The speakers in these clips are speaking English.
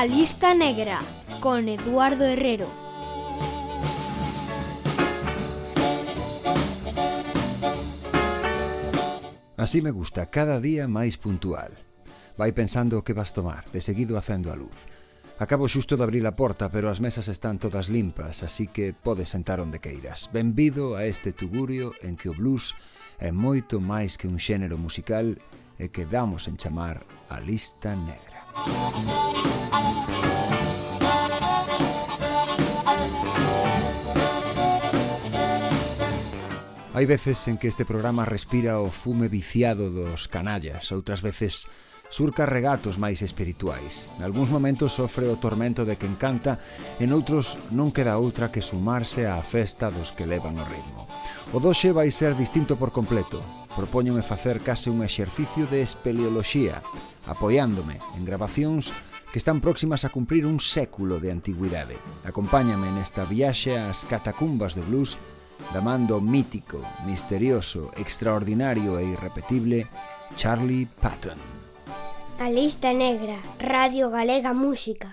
A lista negra con Eduardo Herrero. Así me gusta, cada día máis puntual. Vai pensando o que vas tomar, de seguido acendo a luz. Acabo xusto de abrir a porta, pero as mesas están todas limpas, así que podes sentar onde queiras. Benvido a este tugurio en que o blues é moito máis que un xénero musical e que damos en chamar a lista negra. Hai veces en que este programa respira o fume viciado dos canallas, outras veces surca regatos máis espirituais. En algúns momentos sofre o tormento de quen canta, en outros non queda outra que sumarse á festa dos que levan o ritmo. O doxe vai ser distinto por completo. Propóñome facer case un exercicio de espeleoloxía, apoiándome en grabacións que están próximas a cumprir un século de antigüidade. Acompáñame nesta viaxe ás catacumbas do blues da mando mítico, misterioso, extraordinario e irrepetible Charlie Patton. A lista negra, Radio Galega Música.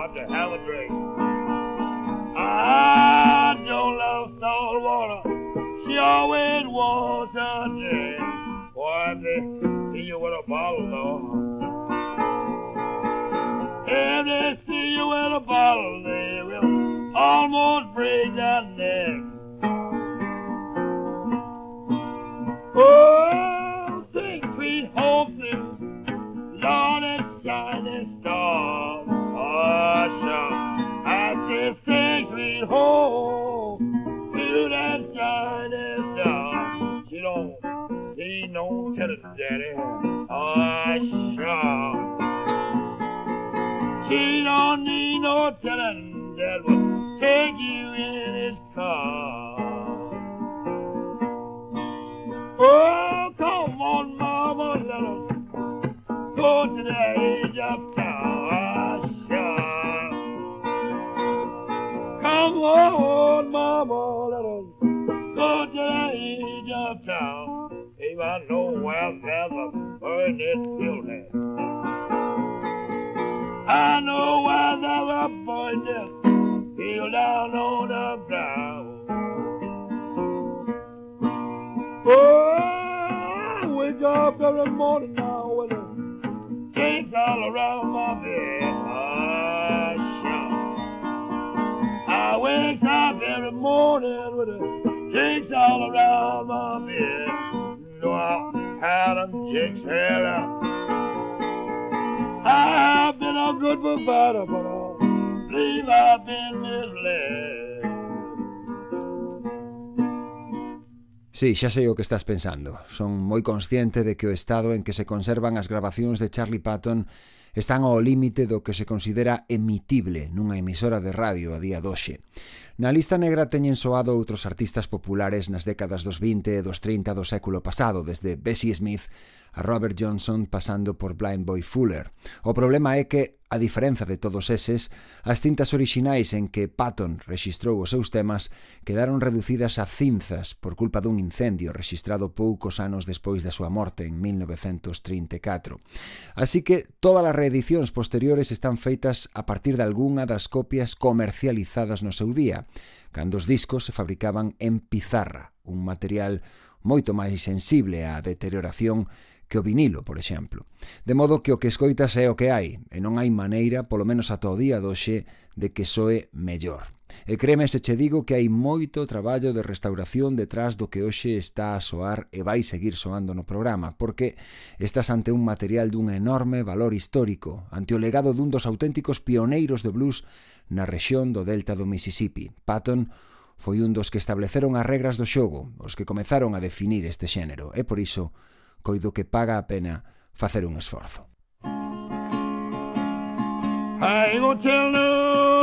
Got to have a drink. I don't love saltwater. She always wants a drink. Boy, they see you with a bottle, though. If they see you with a bottle, they will almost break that neck. Oh, sing sweet and Lord daddy. Oh, sure. She don't need no telling daddy take you in his car. Oh, come on, mama, let us go to the edge of town. Sure. Come on, I know where there's a burning building. I know where there's a burning feel down on the ground. Oh, I wake up every morning now with a cakes all around my bed. Ah, sure. I wake up every morning with a cakes all around my bed. Adam Jakes head out. I've been a good provider, but I believe I've been misled. Sí, xa sei o que estás pensando. Son moi consciente de que o estado en que se conservan as grabacións de Charlie Patton están ao límite do que se considera emitible nunha emisora de radio a día doxe. Na lista negra teñen soado outros artistas populares nas décadas dos 20 e dos 30 do século pasado, desde Bessie Smith a Robert Johnson pasando por Blind Boy Fuller. O problema é que, a diferenza de todos eses, as cintas orixinais en que Patton rexistrou os seus temas quedaron reducidas a cinzas por culpa dun incendio rexistrado poucos anos despois da súa morte en 1934. Así que todas as reedicións posteriores están feitas a partir de algunha das copias comercializadas no seu día, cando os discos se fabricaban en pizarra, un material moito máis sensible á deterioración que o vinilo, por exemplo. De modo que o que escoitas é o que hai, e non hai maneira, polo menos ata o día doxe, de que soe mellor. E creme se che digo que hai moito traballo de restauración detrás do que hoxe está a soar e vai seguir soando no programa, porque estás ante un material dun enorme valor histórico, ante o legado dun dos auténticos pioneiros do blues na rexión do delta do Mississippi. Patton foi un dos que estableceron as regras do xogo, os que comezaron a definir este xénero, e por iso coido que paga a pena facer un esforzo. I ain't gonna tell no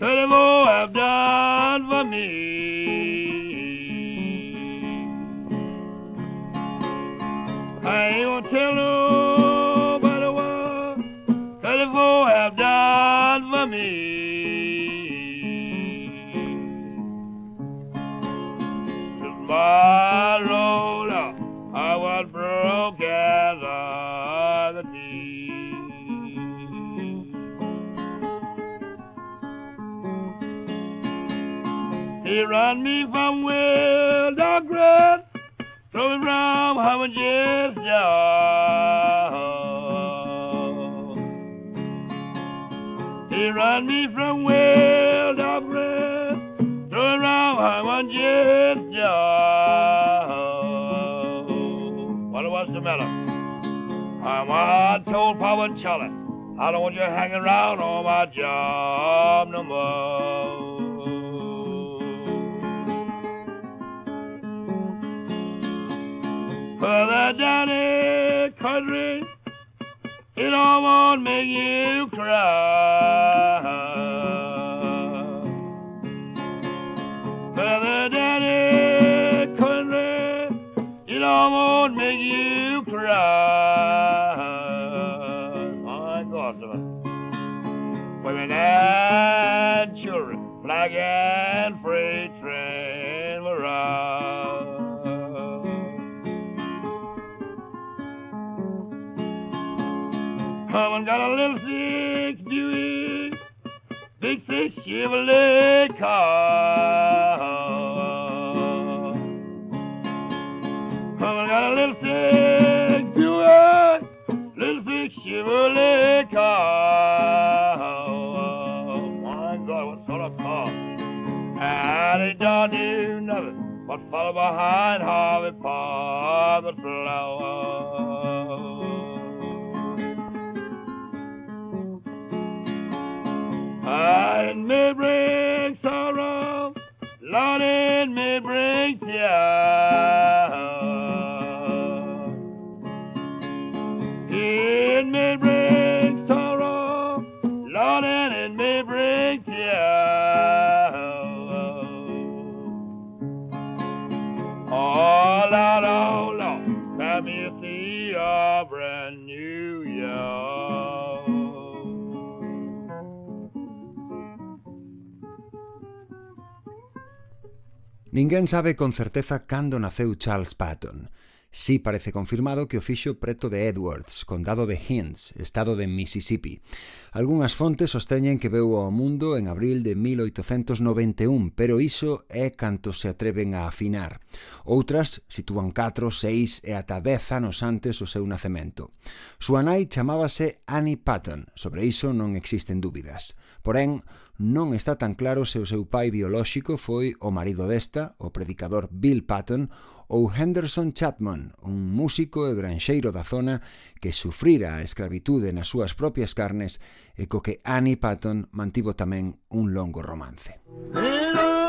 that it all have done for me. From well run, throw me from Howard Jess What was the matter? I'm I told Papa and Charlie, I don't want you hanging around on my job no more. Down the country, it all won't make you cry. Follow behind Harvey Park flower. Ninguén sabe con certeza cando naceu Charles Patton. Si sí parece confirmado que o fixo preto de Edwards, condado de Hinds, estado de Mississippi. Algúnas fontes sosteñen que veu ao mundo en abril de 1891, pero iso é canto se atreven a afinar. Outras sitúan 4, 6 e ata 10 anos antes o seu nacemento. Súa nai chamábase Annie Patton, sobre iso non existen dúbidas. Porén, non está tan claro se o seu pai biolóxico foi o marido desta, o predicador Bill Patton, ou Henderson Chapman, un músico e granxeiro da zona que sufrira a escravitude nas súas propias carnes e co que Annie Patton mantivo tamén un longo romance. Hello.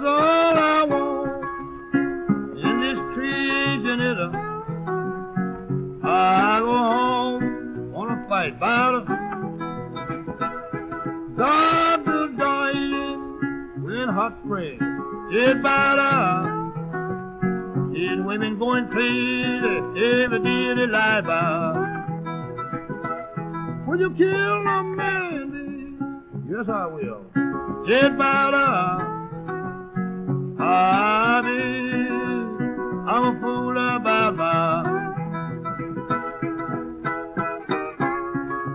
Is all I want in this treason it I go home, wanna fight battle. God will dying in hot springs. It better. These women going crazy every day they lie by. Will you kill a man? Yes, I will. It better. I. I'm a fool about my.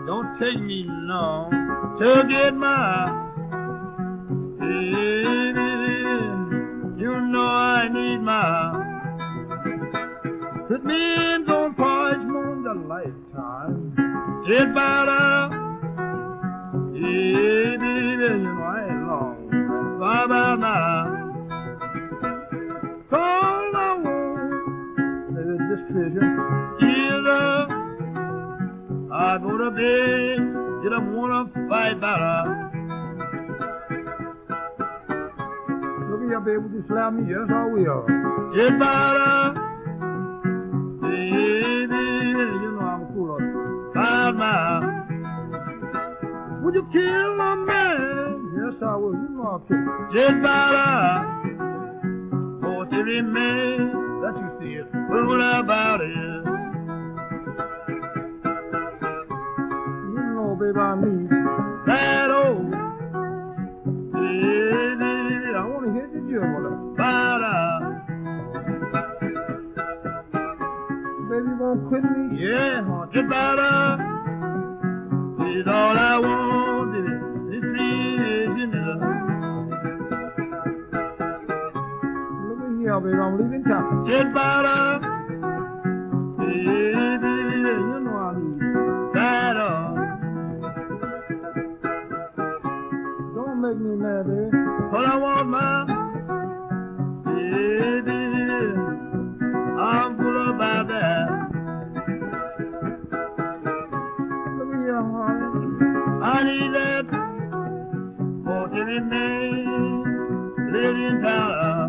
Don't take me long to get my. Baby, you know I need my. It means on parchment a lifetime. It's about a To bed, you don't wanna fight better. Look your baby, would you slap me? Yes, I will. It's better. Baby, you know I'm cool. Five miles. Would you kill my man? Yes, I will. You know I'll kill him. Just better. For to remain that you see it. Fool about it. Know, baby, I that old. I want to hit the. Better. Baby, you won't quit me? Yeah, want you better. Is all I want here, baby, I'm leaving town. Get better. Baby, Don't make me mad, baby. All I want, my baby, I'm full about that. Look at here, honey. I need that for to remain living town.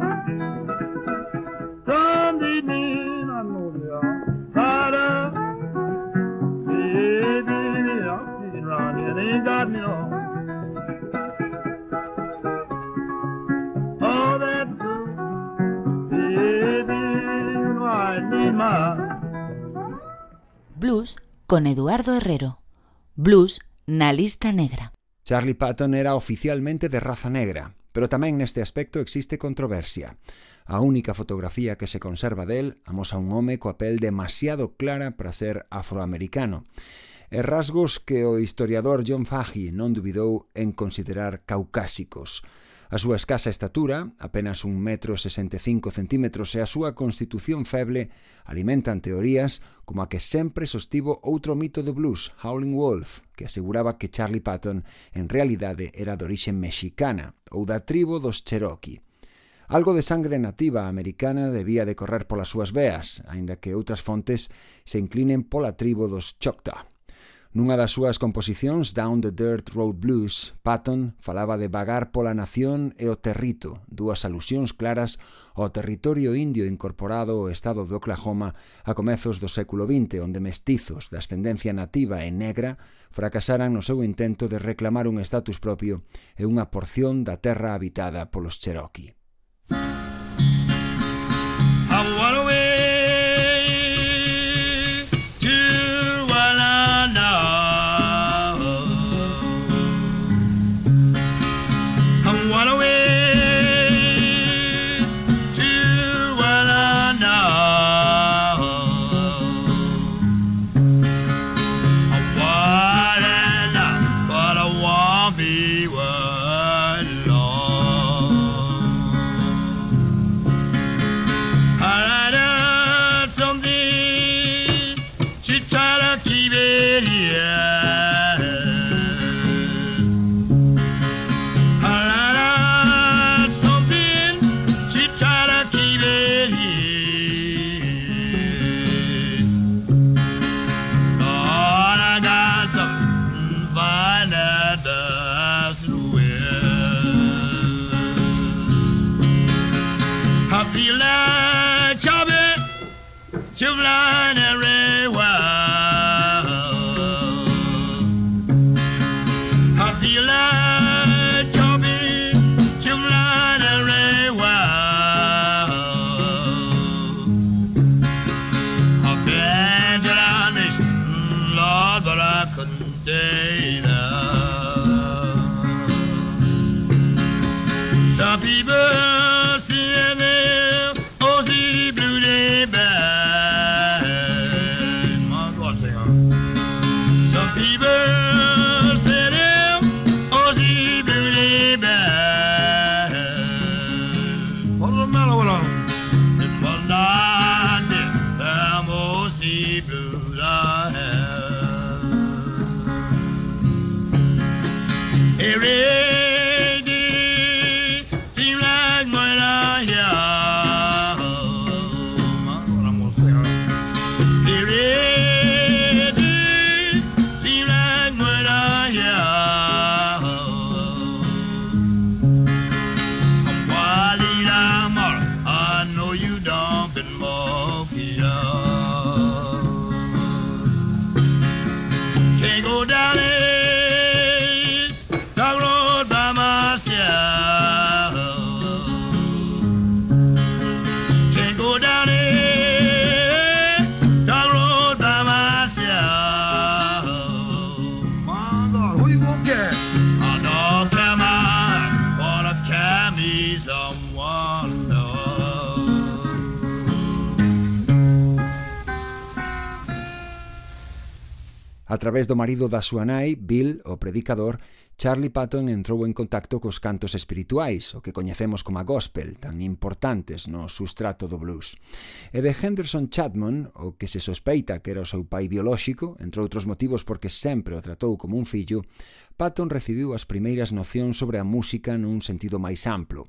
con Eduardo Herrero. Blues na lista negra. Charlie Patton era oficialmente de raza negra, pero tamén neste aspecto existe controversia. A única fotografía que se conserva del amosa un home coa pel demasiado clara para ser afroamericano e rasgos que o historiador John Fahey non dubidou en considerar caucásicos. A súa escasa estatura, apenas un metro 65 centímetros, e a súa constitución feble alimentan teorías como a que sempre sostivo outro mito do blues, Howling Wolf, que aseguraba que Charlie Patton en realidade era de orixe mexicana ou da tribo dos Cherokee. Algo de sangre nativa americana debía de correr polas súas veas, aínda que outras fontes se inclinen pola tribo dos Choctaw. Nunha das súas composicións, Down the Dirt Road Blues, Patton falaba de vagar pola nación e o territo, dúas alusións claras ao territorio indio incorporado ao estado de Oklahoma a comezos do século XX, onde mestizos de ascendencia nativa e negra fracasaran no seu intento de reclamar un estatus propio e unha porción da terra habitada polos Cherokee. través do marido da súa nai, Bill, o predicador, Charlie Patton entrou en contacto cos cantos espirituais, o que coñecemos como a gospel, tan importantes no sustrato do blues. E de Henderson Chapman, o que se sospeita que era o seu pai biolóxico, entre outros motivos porque sempre o tratou como un fillo, Patton recibiu as primeiras nocións sobre a música nun sentido máis amplo.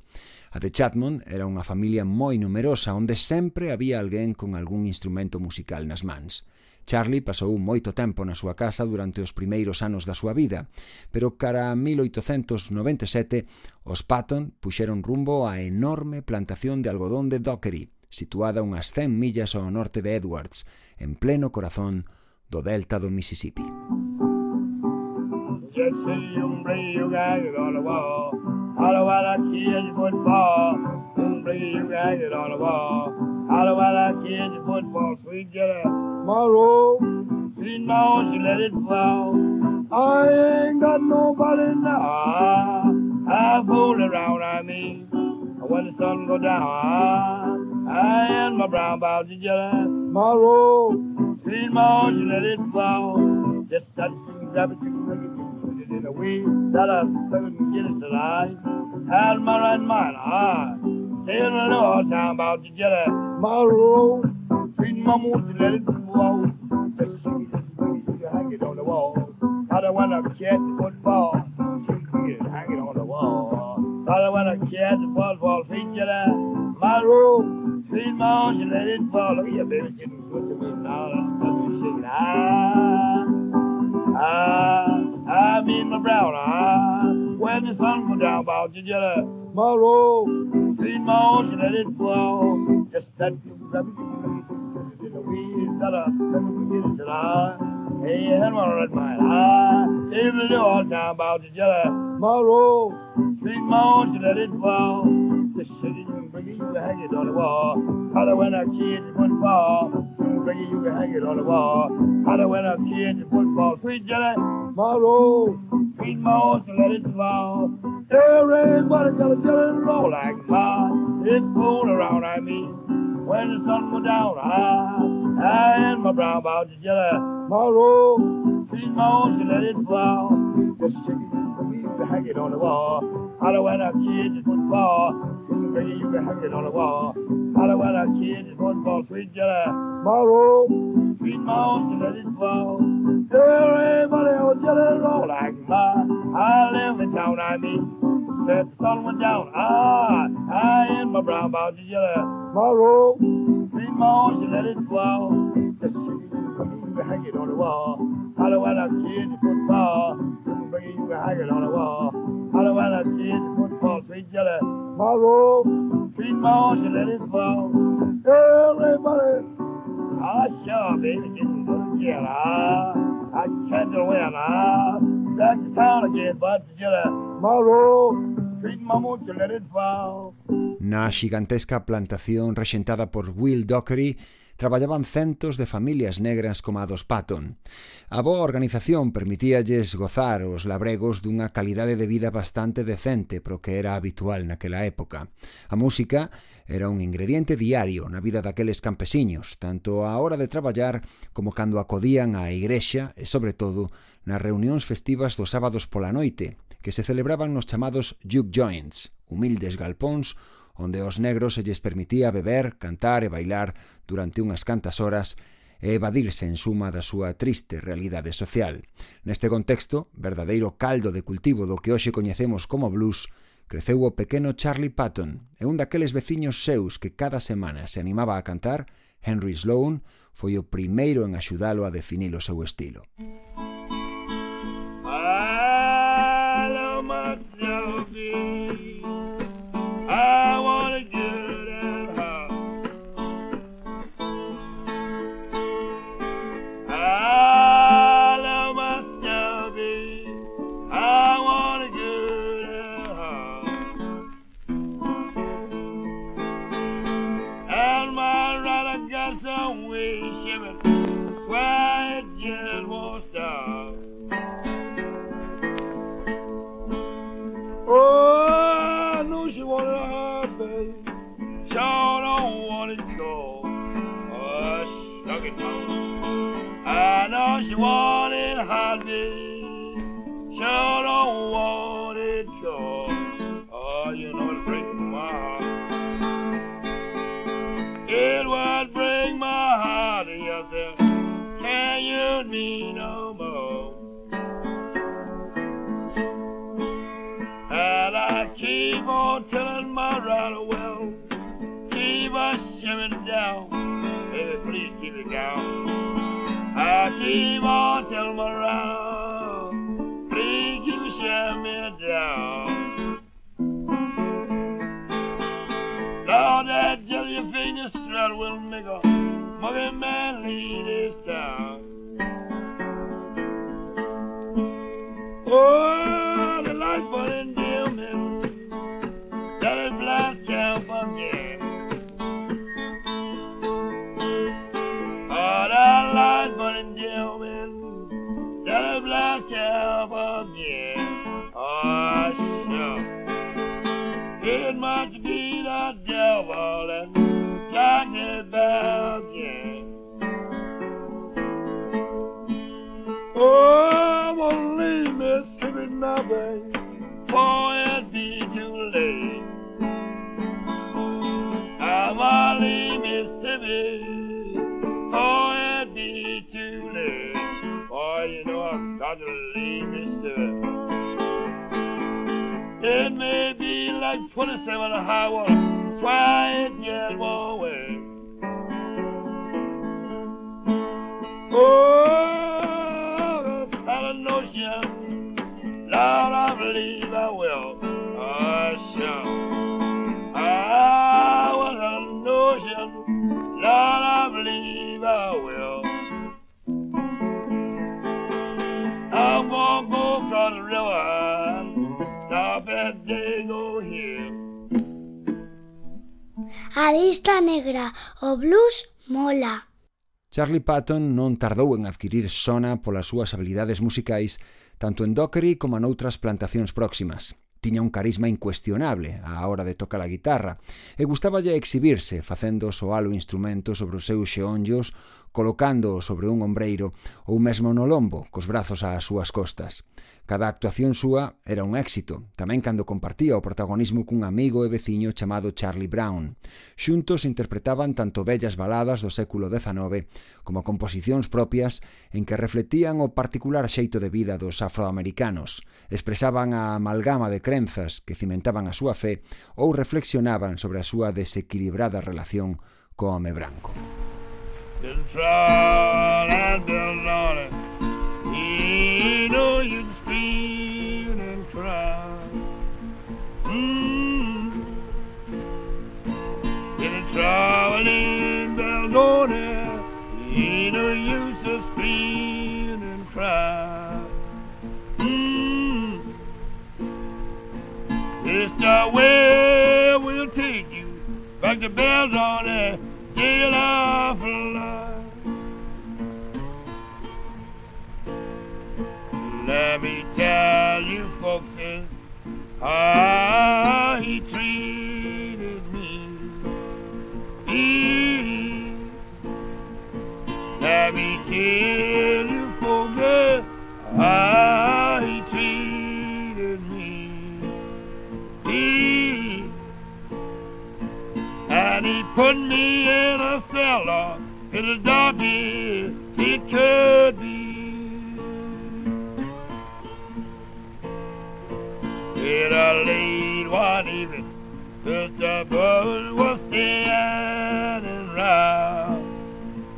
A de Chapman era unha familia moi numerosa onde sempre había alguén con algún instrumento musical nas mans. Charlie pasou moito tempo na súa casa durante os primeiros anos da súa vida, pero cara a 1897 os Patton puxeron rumbo á enorme plantación de algodón de Dockery, situada unhas 100 millas ao norte de Edwards, en pleno corazón do delta do Mississippi. See sweet jelly. robe. She knows she let it fall. I ain't got nobody now. I fool around, I mean. When the sun go down, I and my brown bougie jelly, robe. She knows she let it fall. Just that rabbit you make it in a way that I couldn't get it tonight. Had my right mind, I tell me all time about the jelly, my robe. Treat my mood to let it flow. Just shoot it, you hang it on the wall. I don't want to catch the football. Shoot it, hang it on the wall. I don't want to catch the football. Feature that. My room, treat my own, you let it fall. Look at your baby sitting good to me now. Me shake it. Ah, ah, I'm in my brown ah. When the sun go down, about you, jelly. My room, treat my you let it fall. Just that, that, dala jira hey hen wa rat my la even do all down about the jala maro sing moan to let it the city bring you hang it on the wall how when our kids one fall bring you to hang it on the wall how when our kids football sweet jala maro sweet moan to let it fall everybody got a jala roll like my it's full around I mean when the sun go down I I and my brown about jelly. Robe, she's my own, let it fall. Just shake it hang it on the wall. I don't want our kids just would you can hang it on the wall. I don't want our kids just would fall. Sweet jelly, robe, she's my let it fall. Everybody on jelly roll like my. I live in town, I mean. That sun went down. Ah, I and my brown the jelly. Robe, she's my let it fall. Just shake it for me, you hang it on the wall. I don't want our kids to football. Baby, you can hang it on the wall. Una gigantesca plantación resentada por Will Dockery traballaban centos de familias negras como a dos Patton. A boa organización permitíalles gozar os labregos dunha calidade de vida bastante decente pro que era habitual naquela época. A música era un ingrediente diario na vida daqueles campesiños, tanto á hora de traballar como cando acodían á igrexa e, sobre todo, nas reunións festivas dos sábados pola noite, que se celebraban nos chamados juke joints, humildes galpóns onde aos negros se lles permitía beber, cantar e bailar durante unhas cantas horas e evadirse en suma da súa triste realidade social. Neste contexto, verdadeiro caldo de cultivo do que hoxe coñecemos como blues, creceu o pequeno Charlie Patton e un daqueles veciños seus que cada semana se animaba a cantar, Henry Sloan, foi o primeiro en axudalo a definir o seu estilo. Música Mississippi for it be too late. Boy, you know I've got to leave Mississippi. It may be like 27 high water, try it get one A lista negra, o blues mola. Charlie Patton non tardou en adquirir sona polas súas habilidades musicais tanto en Dockery como noutras plantacións próximas. Tiña un carisma incuestionable á hora de tocar a guitarra e gustáballe exhibirse facendo soar o instrumento sobre os seus xeonllos, colocando sobre un ombreiro ou mesmo no lombo, cos brazos ás súas costas. Cada actuación súa era un éxito, tamén cando compartía o protagonismo cun amigo e veciño chamado Charlie Brown. Xuntos interpretaban tanto bellas baladas do século XIX como composicións propias en que refletían o particular xeito de vida dos afroamericanos, expresaban a amalgama de crenzas que cimentaban a súa fe ou reflexionaban sobre a súa desequilibrada relación co home branco. It's all I done, it. You know you traveling on it. You know you to scream and cry. It's the way we'll take you back to bells on it. Still of life. Let me tell you, folks, how put me in a cellar in dark as it could be. In a late one evening, Mr. Buzz was standing round.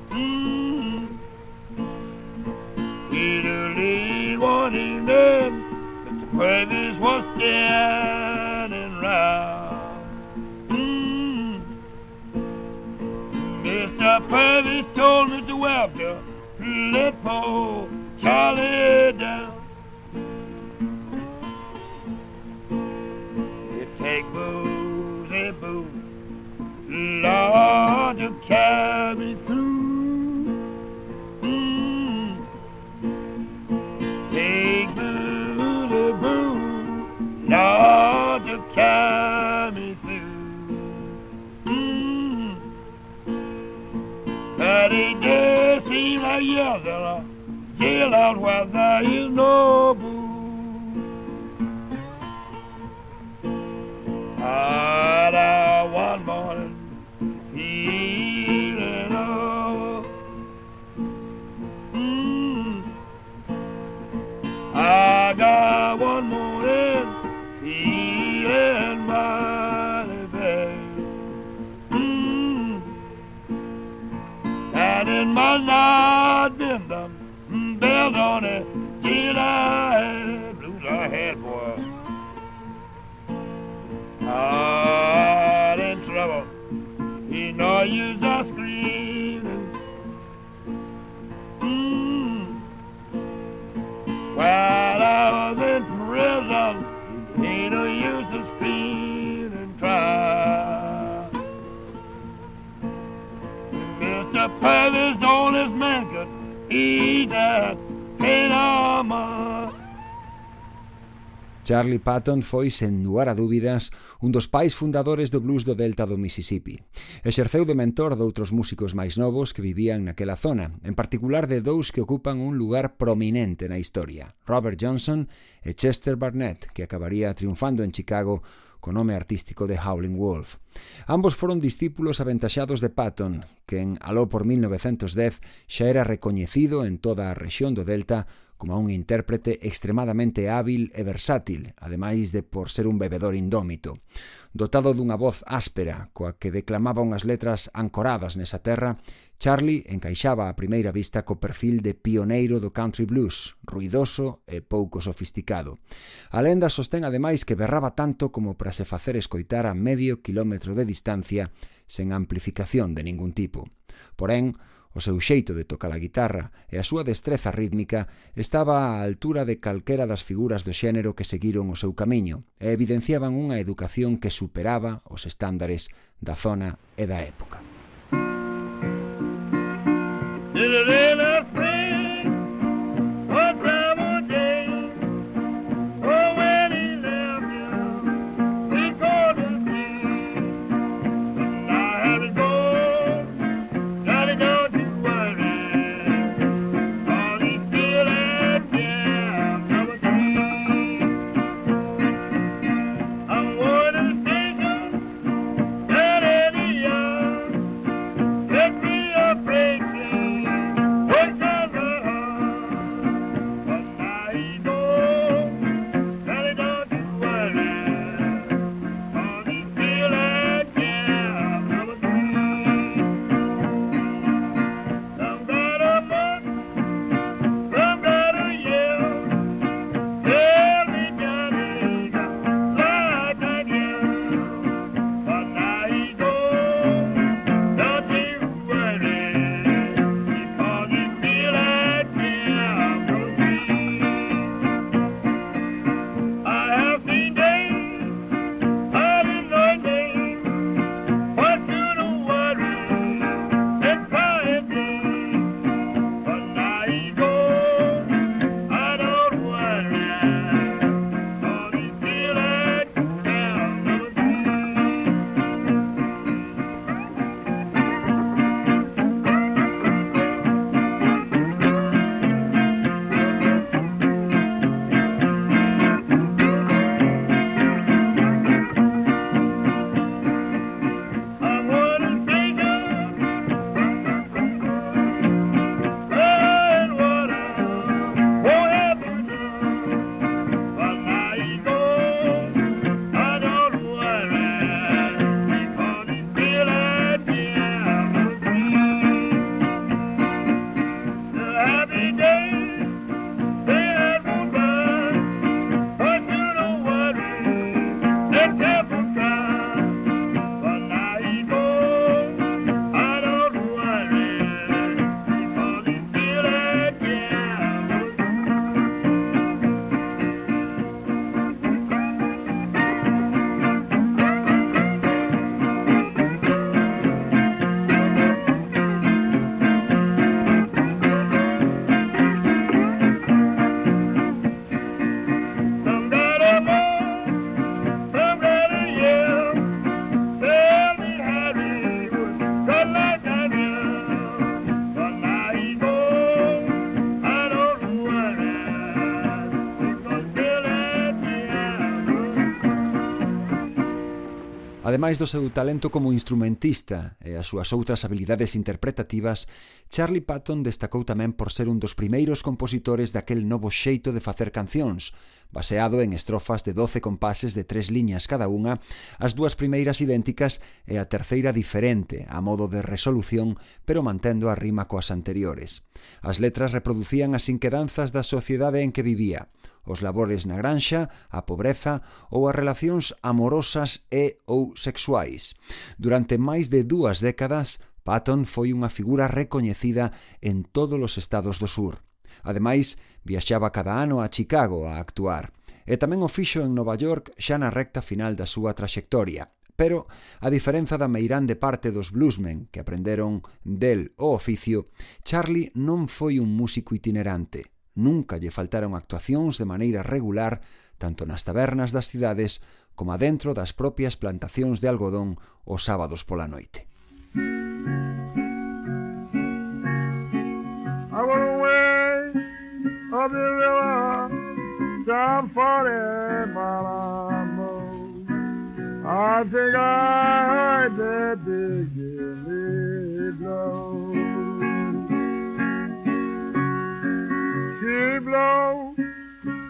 Mm. In a late one evening, Mr. Purvis was standing Purvis told me Mr. Webster, let poor Charlie down. It take booze and booze, Lord, to carry out where there is no Charlie Patton foi, sen lugar a dúbidas, un dos pais fundadores do blues do Delta do Mississippi. Exerceu de mentor de outros músicos máis novos que vivían naquela zona, en particular de dous que ocupan un lugar prominente na historia, Robert Johnson e Chester Barnett, que acabaría triunfando en Chicago co nome artístico de Howling Wolf. Ambos foron discípulos aventaxados de Patton, que en aló por 1910 xa era recoñecido en toda a rexión do Delta como un intérprete extremadamente hábil e versátil, ademais de por ser un bebedor indómito. Dotado dunha voz áspera, coa que declamaba unhas letras ancoradas nesa terra Charlie encaixaba á primeira vista co perfil de pioneiro do country blues, ruidoso e pouco sofisticado. A lenda sostén ademais que berraba tanto como para se facer escoitar a medio quilómetro de distancia sen amplificación de ningún tipo. Porén, o seu xeito de tocar a guitarra e a súa destreza rítmica estaba á altura de calquera das figuras do xénero que seguiron o seu camiño e evidenciaban unha educación que superaba os estándares da zona e da época. Ademais do seu talento como instrumentista e as súas outras habilidades interpretativas, Charlie Patton destacou tamén por ser un dos primeiros compositores daquel novo xeito de facer cancións, baseado en estrofas de 12 compases de tres liñas cada unha, as dúas primeiras idénticas e a terceira diferente, a modo de resolución, pero mantendo a rima coas anteriores. As letras reproducían as inquedanzas da sociedade en que vivía, os labores na granxa, a pobreza ou as relacións amorosas e ou sexuais. Durante máis de dúas décadas, Patton foi unha figura recoñecida en todos os estados do sur. Ademais, viaxaba cada ano a Chicago a actuar e tamén o fixo en Nova York xa na recta final da súa traxectoria. Pero, a diferenza da meirande parte dos bluesmen que aprenderon del o oficio, Charlie non foi un músico itinerante, Nunca lle faltaron actuacións de maneira regular tanto nas tabernas das cidades como adentro das propias plantacións de algodón os sábados pola noite. I went away up the river down 40 mile. I think I heard that big blow. Blow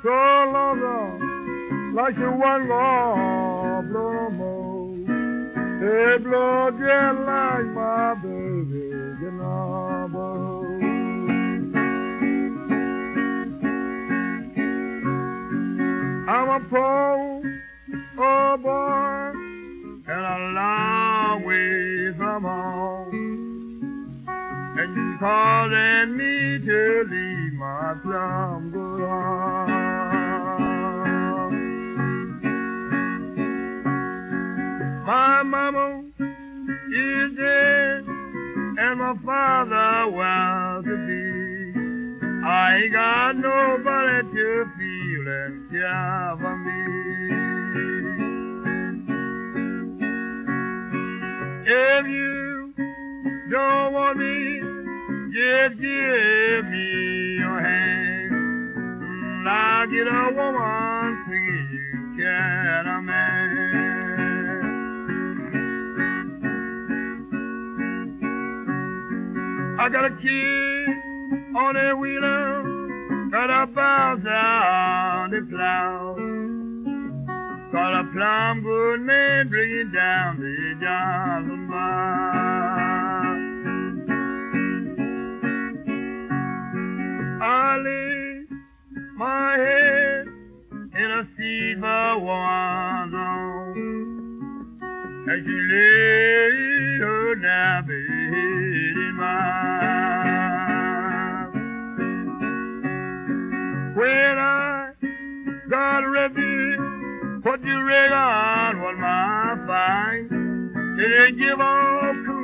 so long, like she wasn't gonna blow more. They blow just like my baby, you know. I'm a poor old boy and a long way from home, you calling me to leave my plum good My mama is dead, and my father well to be. I ain't got nobody to feel and care for me. If you don't want me, just give me your hand. And I'll get a woman you can a man. I got a kid on a wheeler, got a bounce on the plow. Got a plum good man bringing down the Johnson bar. I lay my head in a fever wonder as you lay her nappy head in mine. When I got ready put for the on what my find, didn't give up to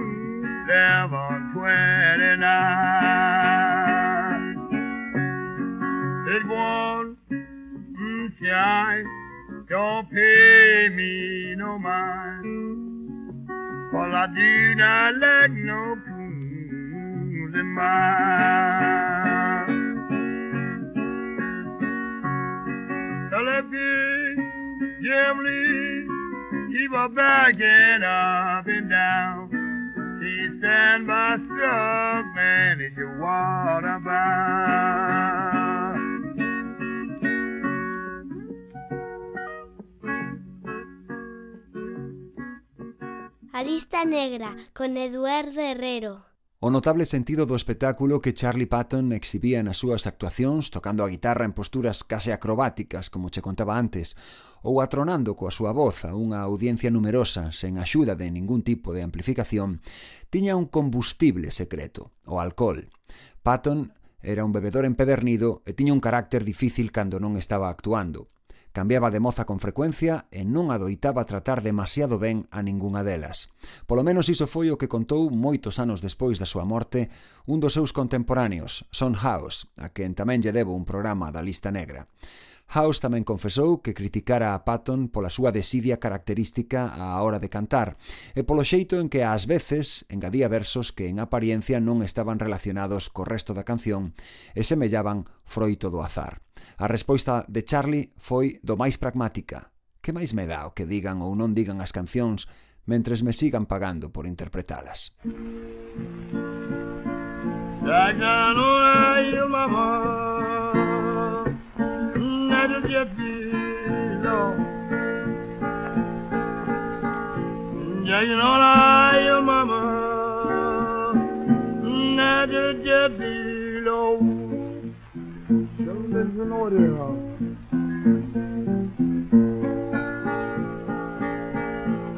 on 29. Mm, shine, don't pay me no mind. For I do not like no fools in mine. Tell that big Jim Lee, keep her backing up and down. She stand by struck man is your water bound. A lista negra, con Eduardo Herrero. O notable sentido do espectáculo que Charlie Patton exhibía nas súas actuacións tocando a guitarra en posturas case acrobáticas, como che contaba antes, ou atronando coa súa voz a unha audiencia numerosa sen axuda de ningún tipo de amplificación, tiña un combustible secreto, o alcohol. Patton era un bebedor empedernido e tiña un carácter difícil cando non estaba actuando. Cambiaba de moza con frecuencia e non adoitaba tratar demasiado ben a ningunha delas. Polo menos iso foi o que contou moitos anos despois da súa morte un dos seus contemporáneos, Son House, a quen tamén lle debo un programa da lista negra. House tamén confesou que criticara a Patton pola súa desidia característica á hora de cantar e polo xeito en que ás veces engadía versos que en apariencia non estaban relacionados co resto da canción e semellaban froito do azar. A resposta de Charlie foi do máis pragmática. Que máis me dá o que digan ou non digan as cancións mentres me sigan pagando por interpretalas? Ya ya no hay mamá, Nada de pido. Ya no hay mamá, Nada de pido. Don't listen to.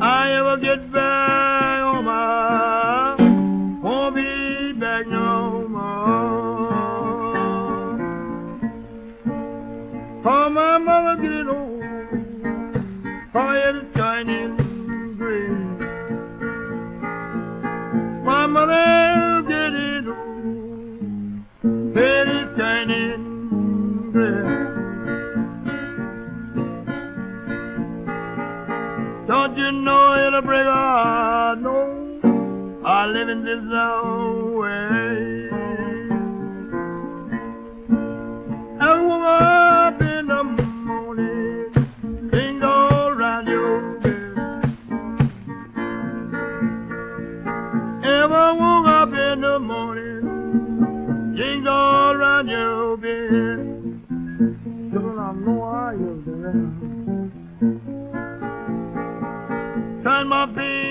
I ever get back on my won't be back no more. For my mother get old, fire is shining green. My mother green. Don't you know it'll break a heart? No, I live in this way. I woke Turn my feet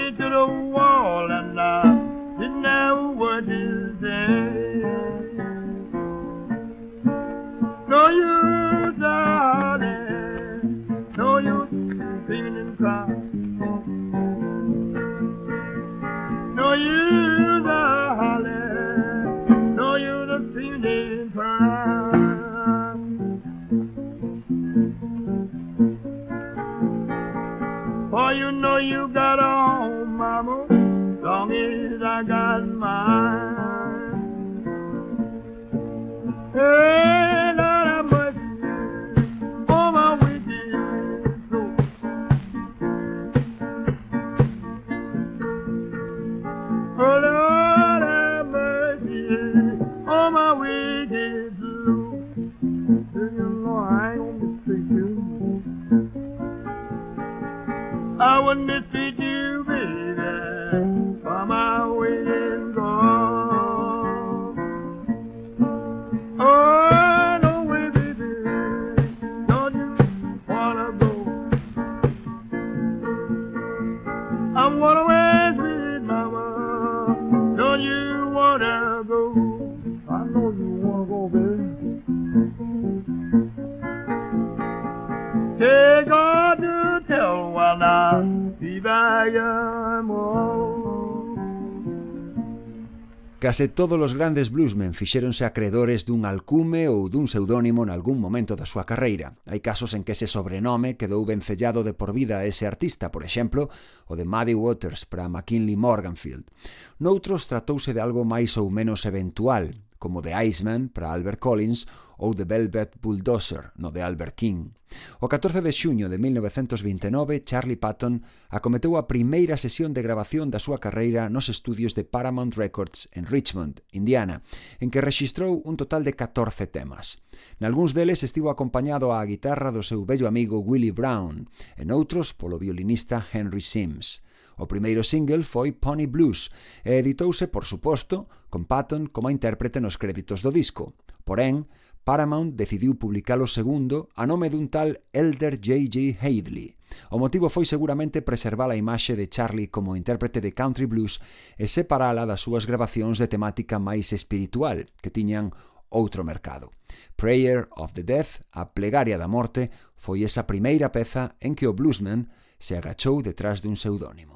Case todos os grandes bluesmen fixéronse acredores dun alcume ou dun pseudónimo nalgún momento da súa carreira. Hai casos en que ese sobrenome quedou vencellado de por vida a ese artista, por exemplo, o de Muddy Waters para McKinley Morganfield. Noutros tratouse de algo máis ou menos eventual, como The Iceman, para Albert Collins, ou The Velvet Bulldozer, no de Albert King. O 14 de xuño de 1929, Charlie Patton acometeu a primeira sesión de grabación da súa carreira nos estudios de Paramount Records en Richmond, Indiana, en que rexistrou un total de 14 temas. Nalgúns deles estivo acompañado á guitarra do seu bello amigo Willie Brown, en outros polo violinista Henry Sims. O primeiro single foi Pony Blues e editouse, por suposto, con Patton como intérprete nos créditos do disco. Porén, Paramount decidiu publicar o segundo a nome dun tal Elder J.J. Hadley. O motivo foi seguramente preservar a imaxe de Charlie como intérprete de country blues e separala das súas grabacións de temática máis espiritual, que tiñan outro mercado. Prayer of the Death, a plegaria da morte, foi esa primeira peza en que o bluesman se agachou detrás dun seudónimo.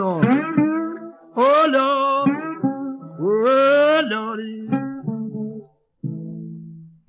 Lord. Oh Lord. Oh Lord.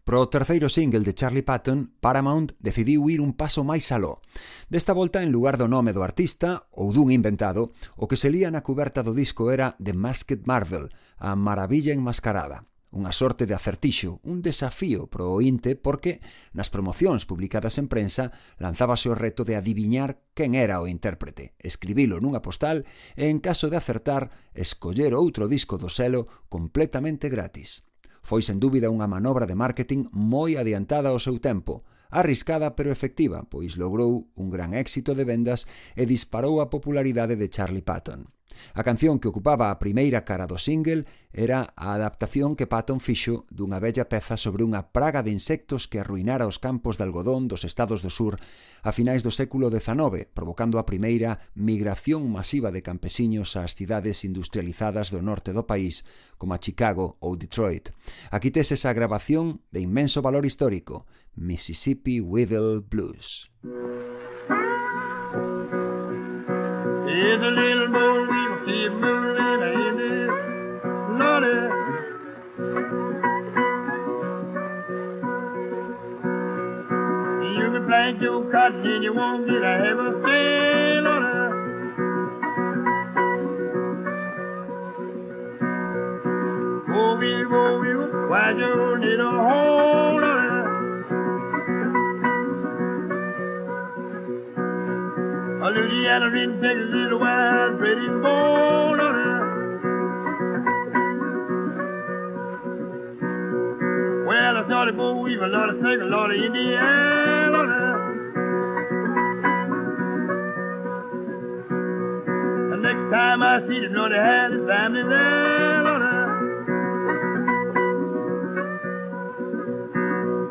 Pro terceiro single de Charlie Patton, Paramount decidiu ir un paso máis aló. Desta volta, en lugar do nome do artista, ou dun inventado, o que se lía na cuberta do disco era The Masked Marvel, a maravilla enmascarada. Unha sorte de acertixo, un desafío pro ointe porque nas promocións publicadas en prensa lanzábase o reto de adiviñar quen era o intérprete, escribilo nunha postal e, en caso de acertar, escoller outro disco do selo completamente gratis. Foi sen dúbida unha manobra de marketing moi adiantada ao seu tempo, arriscada pero efectiva, pois logrou un gran éxito de vendas e disparou a popularidade de Charlie Patton. A canción que ocupaba a primeira cara do single era a adaptación que Patton fixo dunha bella peza sobre unha praga de insectos que arruinara os campos de algodón dos estados do sur a finais do século XIX, provocando a primeira migración masiva de campesiños ás cidades industrializadas do norte do país, como a Chicago ou Detroit. Aquí tes esa grabación de inmenso valor histórico, Mississippi Weevil Blues. Here's a little boy plant your cotton and you won't get a heavy say, Lordy. Go we go we why you need a hole, Lordy. A Louisiana is a wild, pretty born on her. Well, I thought it boy, we've a lot of snake, a lot of Indiana next time I see them, know they had his family there her.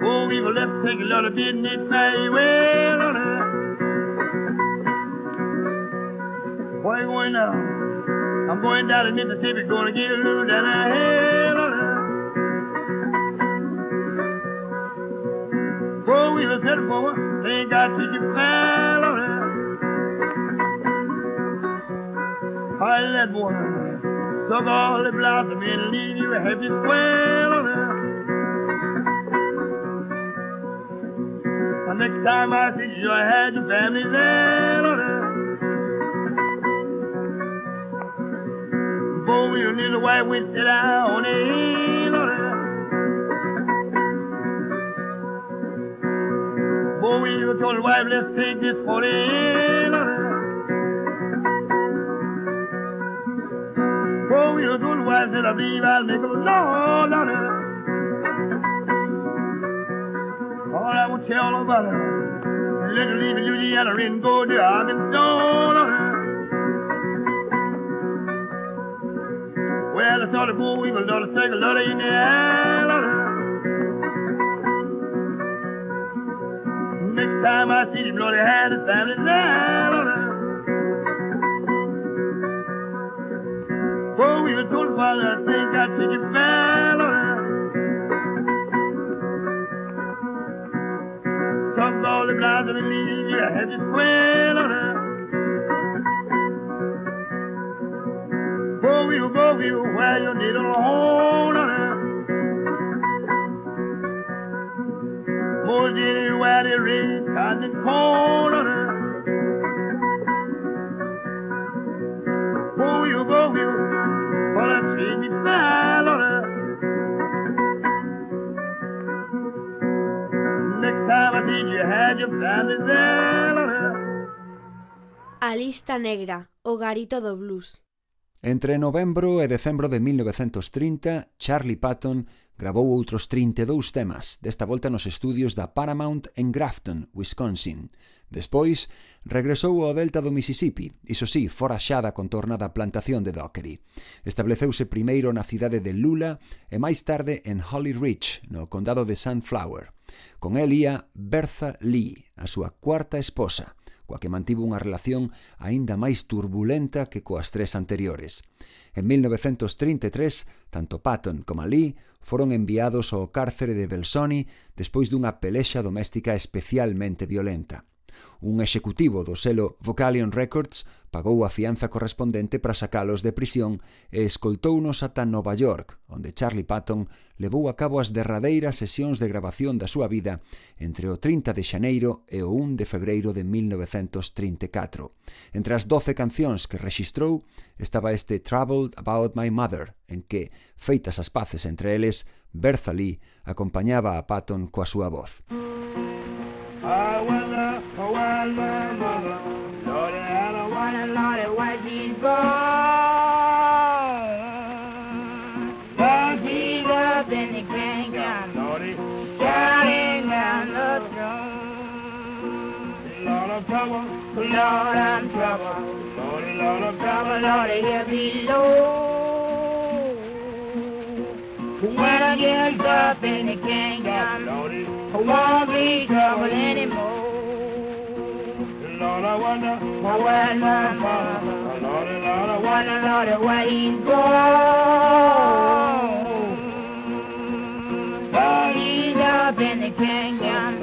Oh, we've left to take a lot of business very well her. Where you going now? I'm going down to Mississippi, gonna get a little down the hill on her. Four wheelers headed for ain't got to get fell I let one suck all the blossom and leave you a happy square on her. The next time I see you, I had your family there on her. Boy, you little white witch sit out on hill on her. You told wife, let's take this for the the said I I'll make a Lord on. All I will tell her, little leave Louisiana and go to Arkansas on her. Well, I saw the boy we will not take a lot in the air. Next time I see him, Lord, he had his family there. We were I think I take it fell. Some all the and leave you, had to square. Go you, go you, where you need a hold on. More than where the rain cotton cold on you had your family there. A lista negra, o garito do blues. Entre novembro e decembro de 1930, Charlie Patton grabou outros 32 temas, desta volta nos estudios da Paramount en Grafton, Wisconsin. Despois, regresou ao delta do Mississippi, iso sí, fora xa da contornada plantación de Dockery. Estableceuse primeiro na cidade de Lula e máis tarde en Holly Ridge, no condado de Sunflower. Con el ía Bertha Lee, a súa cuarta esposa, coa que mantivo unha relación aínda máis turbulenta que coas tres anteriores. En 1933, tanto Patton como Lee foron enviados ao cárcere de Belsoni despois dunha pelexa doméstica especialmente violenta. Un executivo do selo Vocalion Records pagou a fianza correspondente para sacalos de prisión e escoltounos ata Nova York, onde Charlie Patton levou a cabo as derradeiras sesións de grabación da súa vida entre o 30 de xaneiro e o 1 de febreiro de 1934. Entre as 12 cancións que rexistrou estaba este Troubled About My Mother, en que, feitas as paces entre eles, Bertha Lee acompañaba a Patton coa súa voz. Música Lordy, I don't wanna, Lordy, why she's gone. Now she's up in the Lordy, shouting down the throne. Lord of trouble, Lord, I'm trouble, Lord of trouble, Lordy, here below. When I get up in the canyon, Lordy, I won't be trouble anymore. Where my mama, Lord, Lord, I wonder, Lord, where he's gone. Lord, he's up in the canyon,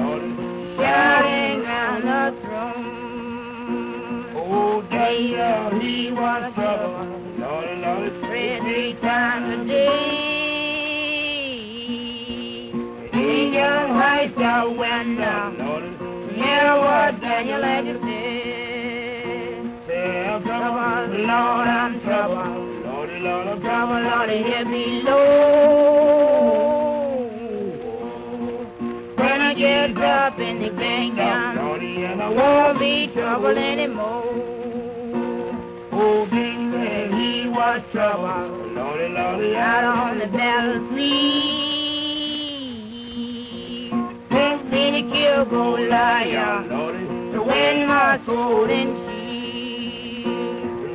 shouting round the throne. Oh, uh, he was trouble, Lord, Lord, three, three times a day. Angel Christ, the window. Hear what Daniel had to say. Say, I'm trouble, Lord, I'm trouble. Lordy, Lord, I'm trouble, Lord, here below. When I get up in the kingdom, and I won't be trouble anymore. Oh, baby, he was trouble. Lordy, Lordy, out on the battlefield. Me to kill Goliath. To win my soul in peace.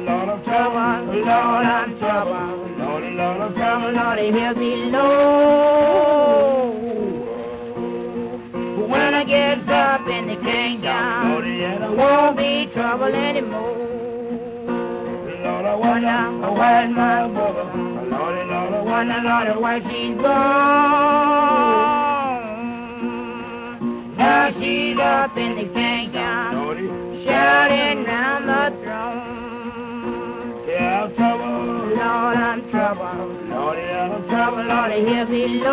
Lord of trouble, Lord I'm trouble, Lord, Lord of trouble, Lord, here below. When I get up in the kingdom, there won't be trouble anymore. Lord, I wonder. Where's my mother, Lord, Lord, I wonder, Lord, where she's gone. Now she's up in the kingdom, shouting round the throne. Yeah, I'm trouble, Lord, I'm trouble, Lord, I'm trouble, Lord, here below.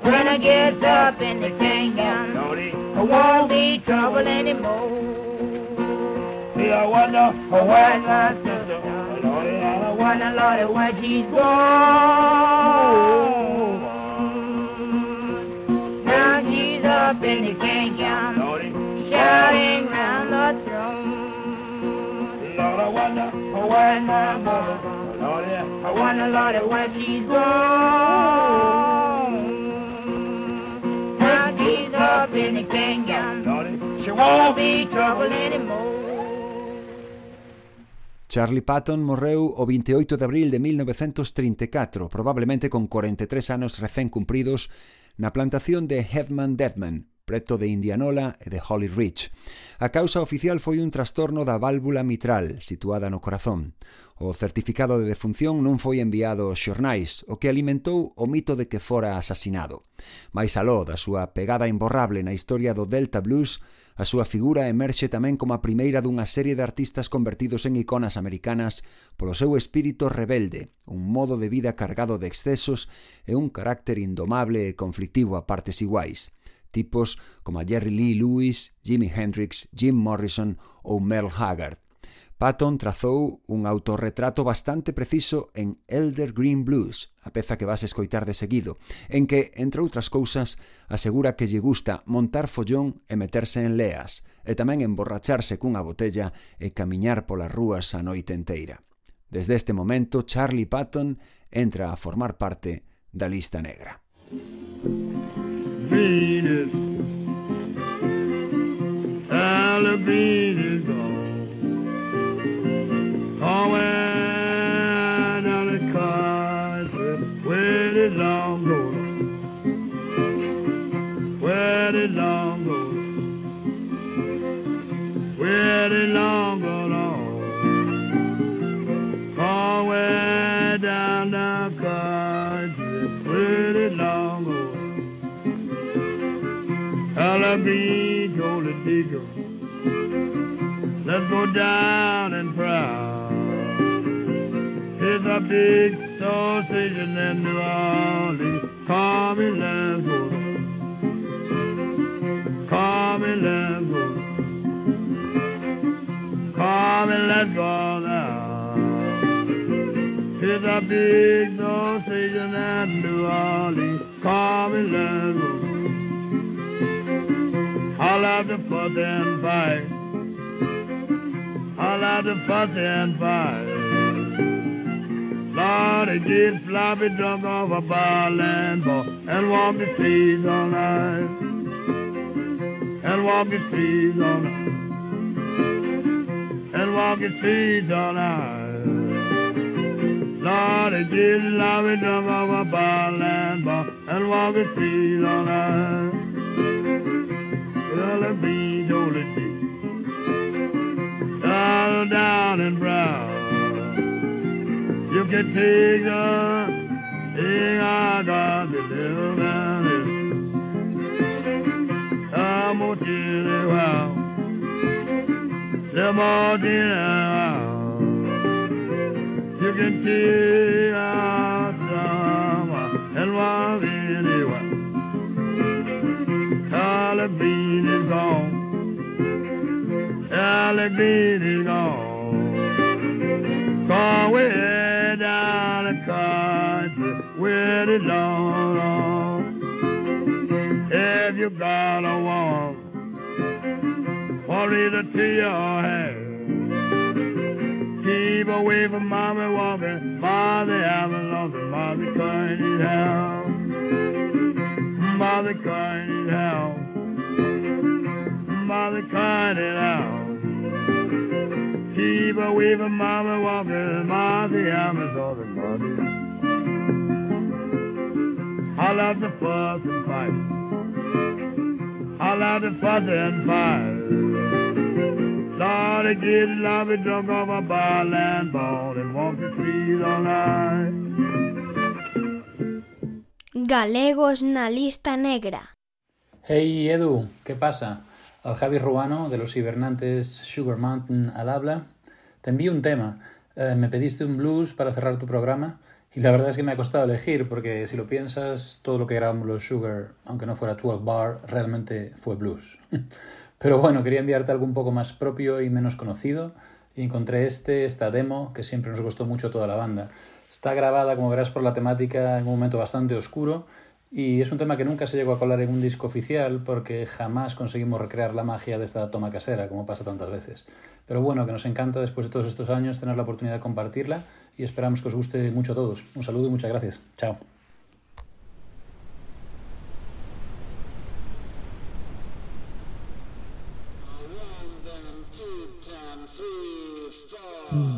When I get up in the kingdom, I won't be trouble anymore. Yeah, I wonder where's my sister, Lord, I wonder, Lord, where she's gone. Up in the kingdom, shouting round the throne. Lord, I wonder my mother. Lord, I wonder, Lord, where she's gone. Now she's up in the kingdom, she won't be trouble anymore. Charlie Patton morreu o 28 de abril de 1934, probablemente con 43 anos recén cumpridos na plantación de Headman Deadman, preto de Indianola e de Holly Ridge. A causa oficial foi un trastorno da válvula mitral, situada no corazón. O certificado de defunción non foi enviado aos xornais, o que alimentou o mito de que fora asasinado. Mais aló da súa pegada imborrable na historia do Delta Blues, A súa figura emerxe tamén como a primeira dunha serie de artistas convertidos en iconas americanas polo seu espírito rebelde, un modo de vida cargado de excesos e un carácter indomable e conflictivo a partes iguais. Tipos como Jerry Lee Lewis, Jimi Hendrix, Jim Morrison ou Merle Haggard, Patton trazou un autorretrato bastante preciso en Elder Green Blues, a peza que vas escoitar de seguido, en que, entre outras cousas, asegura que lle gusta montar follón e meterse en leas, e tamén emborracharse cunha botella e camiñar polas rúas a noite enteira. Desde este momento, Charlie Patton entra a formar parte da lista negra. Venus, go down and proud. It's a big sausage in New Orleans. Call me, go. Call me, go. Call me, let's go now. It's a big sausage in New Orleans. Call me, let's go. All out the fuss and fight. All out fuss and fight. Lord, I get floppy drunk off a ball and and walk the streets all night. And walk the streets all night. And walk the streets all night. Lord, I get floppy drunk off a ball and ball and walk the streets all night. Well, be jolly All You the thing I got the little man. I'm gonna tell you how. The more dinner You can take it to your head. Keep away from mommy walking, mommy having nothing, mommy crying in hell. Mommy crying in hell. Mommy crying in hell. Keep away from mama walking, mommy having nothing, mommy. I love the fuss and fight. I love the fuss and fight. Lord, love it drunk off a ball and ball and walk the streets all night. Galegos na lista negra. Hey Edu, ¿qué pasa? Al Javi Ruano de los hibernantes Sugar Mountain al habla. Te envío un tema. Eh, me pediste un blues para cerrar tu programa y la verdad es que me ha costado elegir porque si lo piensas, todo lo que grabamos los Sugar, aunque no fuera 12 bar, realmente fue blues. Pero bueno, quería enviarte algo un poco más propio y menos conocido y encontré este, esta demo, que siempre nos gustó mucho toda la banda. Está grabada, como verás por la temática, en un momento bastante oscuro y es un tema que nunca se llegó a colar en un disco oficial porque jamás conseguimos recrear la magia de esta toma casera, como pasa tantas veces. Pero bueno, que nos encanta después de todos estos años tener la oportunidad de compartirla y esperamos que os guste mucho a todos. Un saludo y muchas gracias. Chao. The clouds around here.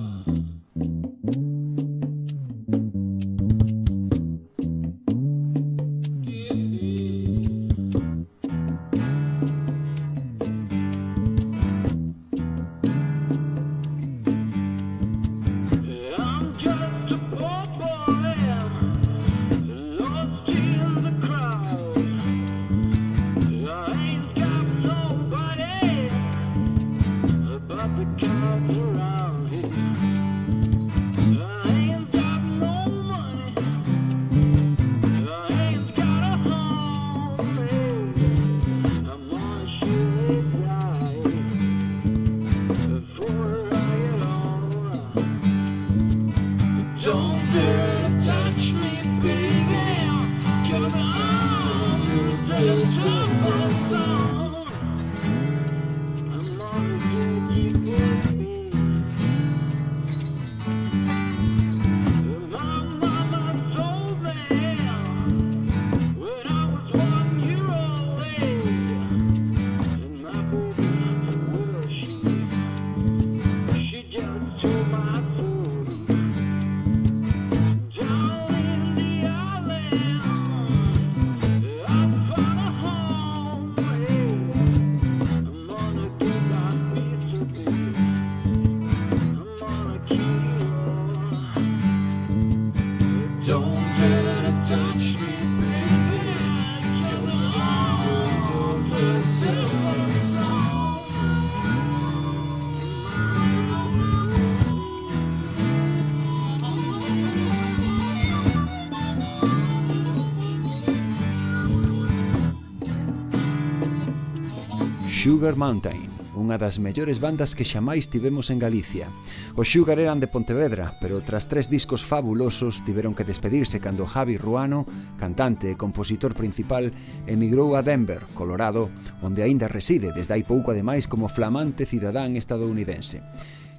Sugar Mountain, unha das mellores bandas que xamais tivemos en Galicia. Os Sugar eran de Pontevedra, pero tras tres discos fabulosos tiveron que despedirse cando Javi Ruano, cantante e compositor principal, emigrou a Denver, Colorado, onde aínda reside desde hai pouco ademais como flamante cidadán estadounidense.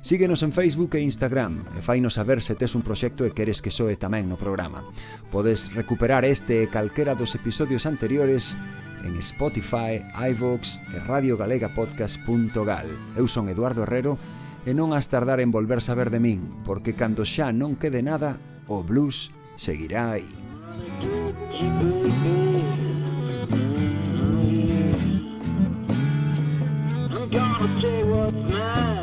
Síguenos en Facebook e Instagram e fainos saber se tes un proxecto e queres que soe tamén no programa. Podes recuperar este e calquera dos episodios anteriores en Spotify, iVoox e radiogalegapodcast.gal. Eu son Eduardo Herrero e non has tardar en volver saber de min, porque cando xa non quede nada, o blues seguirá aí. I'm gonna say what's mine